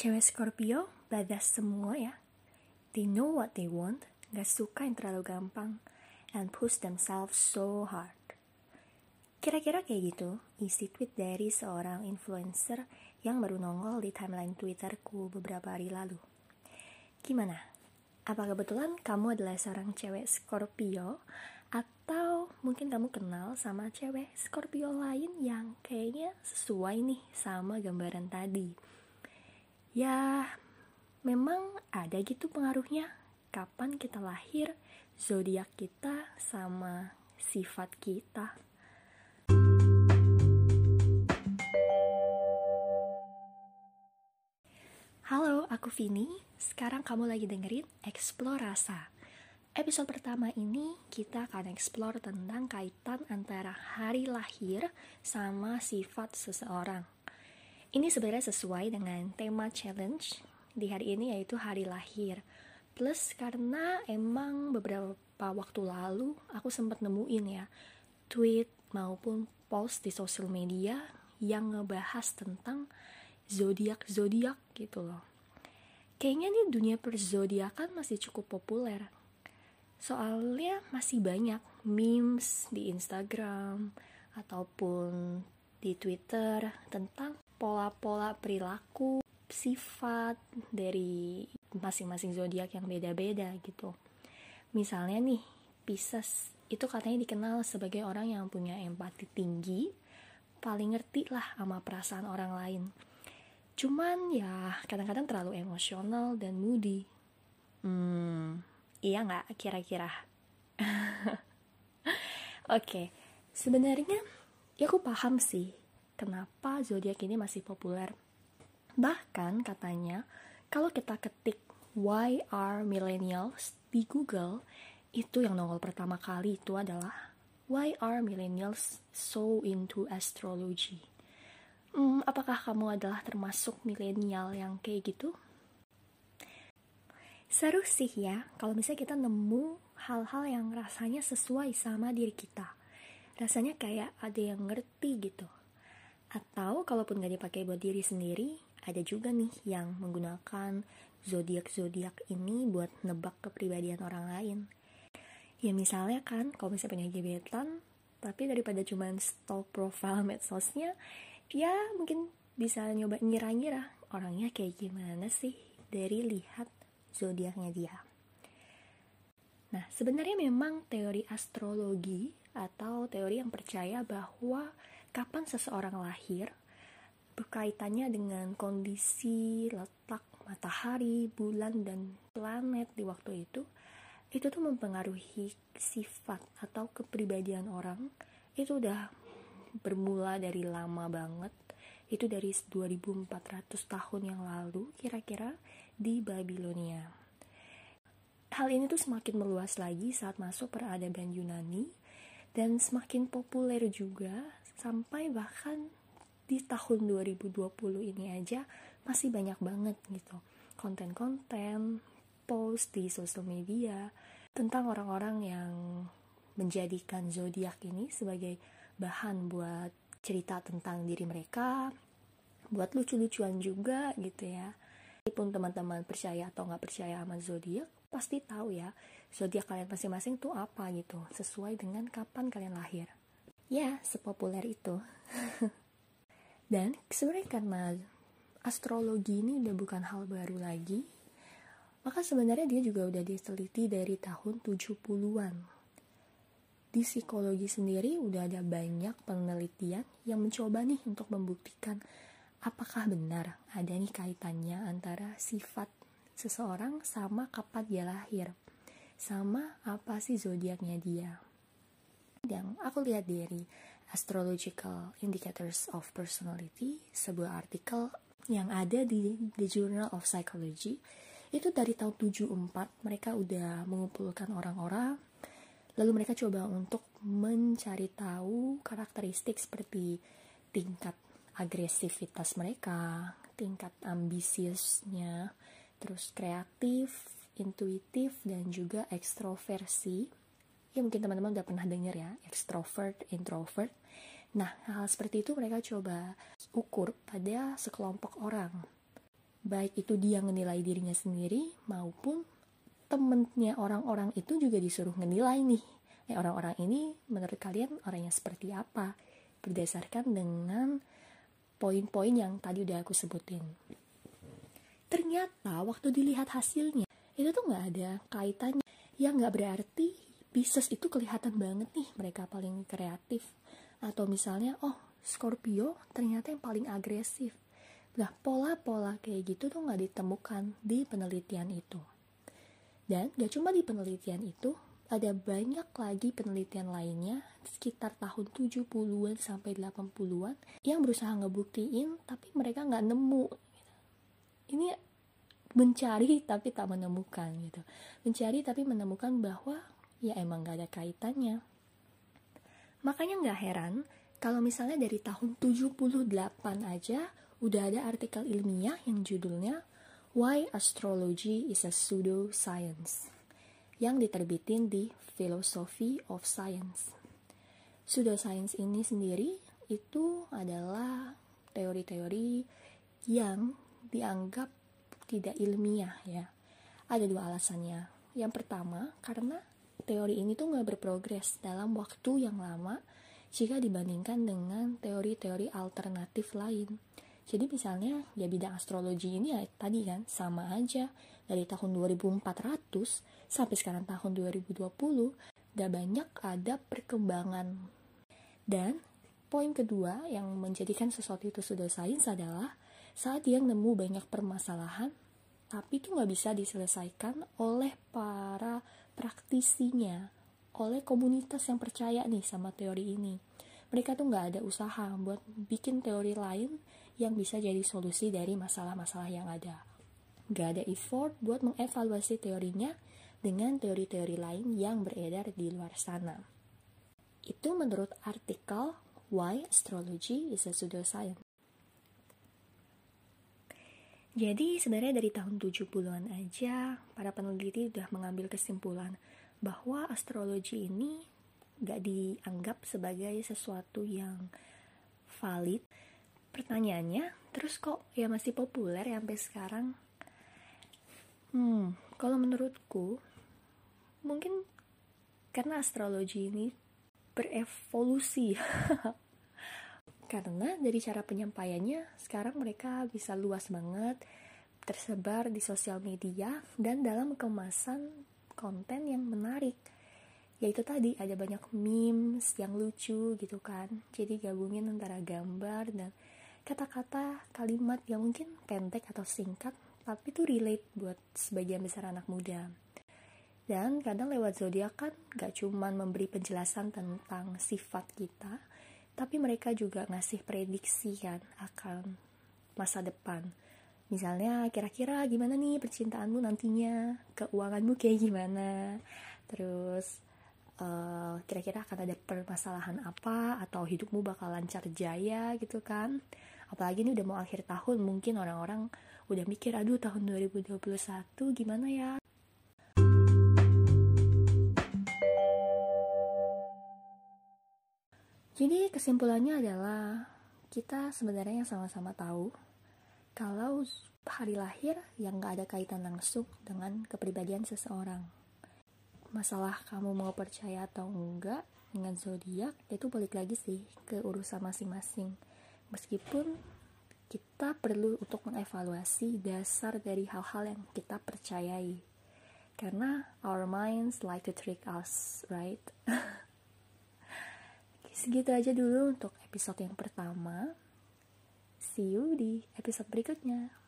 Cewek Scorpio badas semua ya. They know what they want, gak suka yang terlalu gampang, and push themselves so hard. Kira-kira kayak gitu isi tweet dari seorang influencer yang baru nongol di timeline Twitterku beberapa hari lalu. Gimana? Apa kebetulan kamu adalah seorang cewek Scorpio atau mungkin kamu kenal sama cewek Scorpio lain yang kayaknya sesuai nih sama gambaran tadi. Ya, memang ada gitu pengaruhnya. Kapan kita lahir, zodiak kita sama sifat kita. Halo, aku Vini. Sekarang kamu lagi dengerin Eksplorasa. Episode pertama ini kita akan explore tentang kaitan antara hari lahir sama sifat seseorang. Ini sebenarnya sesuai dengan tema challenge di hari ini yaitu hari lahir. Plus karena emang beberapa waktu lalu aku sempat nemuin ya tweet maupun post di sosial media yang ngebahas tentang zodiak-zodiak gitu loh. Kayaknya nih dunia perzodiakan masih cukup populer Soalnya masih banyak memes di Instagram ataupun di Twitter tentang pola-pola perilaku, sifat dari masing-masing zodiak yang beda-beda gitu. Misalnya nih, Pisces itu katanya dikenal sebagai orang yang punya empati tinggi, paling ngerti lah sama perasaan orang lain. Cuman ya kadang-kadang terlalu emosional dan moody. Hmm, Iya nggak kira-kira? Oke, okay. sebenarnya ya aku paham sih kenapa zodiak ini masih populer. Bahkan katanya kalau kita ketik why are millennials di Google, itu yang nongol pertama kali itu adalah why are millennials so into astrology? Hmm, apakah kamu adalah termasuk milenial yang kayak gitu? Seru sih ya, kalau misalnya kita nemu hal-hal yang rasanya sesuai sama diri kita. Rasanya kayak ada yang ngerti gitu. Atau kalaupun gak dipakai buat diri sendiri, ada juga nih yang menggunakan zodiak-zodiak ini buat nebak kepribadian orang lain. Ya misalnya kan, kalau misalnya punya gebetan, tapi daripada cuma stalk profile medsosnya, ya mungkin bisa nyoba ngira-ngira orangnya kayak gimana sih dari lihat zodiaknya dia. Nah, sebenarnya memang teori astrologi atau teori yang percaya bahwa kapan seseorang lahir berkaitannya dengan kondisi letak matahari, bulan, dan planet di waktu itu, itu tuh mempengaruhi sifat atau kepribadian orang. Itu udah bermula dari lama banget. Itu dari 2400 tahun yang lalu kira-kira di Babilonia. Hal ini tuh semakin meluas lagi saat masuk peradaban Yunani dan semakin populer juga sampai bahkan di tahun 2020 ini aja masih banyak banget gitu. Konten-konten post di sosial media tentang orang-orang yang menjadikan zodiak ini sebagai bahan buat cerita tentang diri mereka buat lucu-lucuan juga gitu ya Meskipun teman-teman percaya atau nggak percaya sama zodiak, pasti tahu ya zodiak kalian masing-masing tuh apa gitu, sesuai dengan kapan kalian lahir. Ya, sepopuler itu. Dan sebenarnya karena astrologi ini udah bukan hal baru lagi, maka sebenarnya dia juga udah diteliti dari tahun 70-an. Di psikologi sendiri udah ada banyak penelitian yang mencoba nih untuk membuktikan apakah benar ada nih kaitannya antara sifat seseorang sama kapan dia lahir? Sama apa sih zodiaknya dia? Yang aku lihat dari Astrological Indicators of Personality sebuah artikel yang ada di The Journal of Psychology itu dari tahun 74 mereka udah mengumpulkan orang-orang lalu mereka coba untuk mencari tahu karakteristik seperti tingkat agresivitas mereka, tingkat ambisiusnya, terus kreatif, intuitif, dan juga ekstroversi. Ya mungkin teman-teman udah pernah dengar ya, extrovert, introvert. Nah, hal seperti itu mereka coba ukur pada sekelompok orang. baik itu dia menilai dirinya sendiri maupun temennya orang-orang itu juga disuruh menilai nih eh, orang-orang ini menurut kalian orangnya seperti apa berdasarkan dengan poin-poin yang tadi udah aku sebutin. Ternyata waktu dilihat hasilnya itu tuh nggak ada kaitannya. Yang nggak berarti Pisces itu kelihatan banget nih mereka paling kreatif. Atau misalnya oh Scorpio ternyata yang paling agresif. Nah pola-pola kayak gitu tuh nggak ditemukan di penelitian itu. Dan gak cuma di penelitian itu ada banyak lagi penelitian lainnya sekitar tahun 70-an sampai 80-an yang berusaha ngebuktiin tapi mereka nggak nemu. Ini mencari tapi tak menemukan gitu. Mencari tapi menemukan bahwa ya emang gak ada kaitannya. Makanya nggak heran kalau misalnya dari tahun 78 aja udah ada artikel ilmiah yang judulnya Why Astrology is a Pseudo Science yang diterbitin di Philosophy of Science. Pseudoscience ini sendiri itu adalah teori-teori yang dianggap tidak ilmiah ya. Ada dua alasannya. Yang pertama, karena teori ini tuh nggak berprogres dalam waktu yang lama jika dibandingkan dengan teori-teori alternatif lain. Jadi misalnya ya bidang astrologi ini ya tadi kan sama aja dari tahun 2400 sampai sekarang tahun 2020 gak banyak ada perkembangan. Dan poin kedua yang menjadikan sesuatu itu sudah sains adalah saat dia nemu banyak permasalahan tapi itu nggak bisa diselesaikan oleh para praktisinya, oleh komunitas yang percaya nih sama teori ini. Mereka tuh nggak ada usaha buat bikin teori lain yang bisa jadi solusi dari masalah-masalah yang ada. Gak ada effort buat mengevaluasi teorinya dengan teori-teori lain yang beredar di luar sana. Itu menurut artikel Why Astrology is a Pseudoscience. Jadi sebenarnya dari tahun 70-an aja para peneliti sudah mengambil kesimpulan bahwa astrologi ini gak dianggap sebagai sesuatu yang valid pertanyaannya terus kok ya masih populer ya sampai sekarang? Hmm kalau menurutku mungkin karena astrologi ini berevolusi. Karena dari cara penyampaiannya sekarang mereka bisa luas banget tersebar di sosial media dan dalam kemasan konten yang menarik. Yaitu tadi ada banyak memes yang lucu gitu kan. Jadi gabungin antara gambar dan kata-kata kalimat yang mungkin pendek atau singkat tapi itu relate buat sebagian besar anak muda. Dan kadang lewat zodiak kan gak cuman memberi penjelasan tentang sifat kita tapi mereka juga ngasih prediksi kan akan masa depan. Misalnya kira-kira gimana nih percintaanmu nantinya? Keuanganmu kayak gimana? Terus uh, kira-kira akan ada permasalahan apa? Atau hidupmu bakal lancar jaya gitu kan apalagi ini udah mau akhir tahun mungkin orang-orang udah mikir aduh tahun 2021 gimana ya? Jadi kesimpulannya adalah kita sebenarnya sama-sama tahu kalau hari lahir yang gak ada kaitan langsung dengan kepribadian seseorang. Masalah kamu mau percaya atau enggak dengan zodiak itu balik lagi sih ke urusan masing-masing meskipun kita perlu untuk mengevaluasi dasar dari hal-hal yang kita percayai. Karena our minds like to trick us right? Segitu aja dulu untuk episode yang pertama. See you di episode berikutnya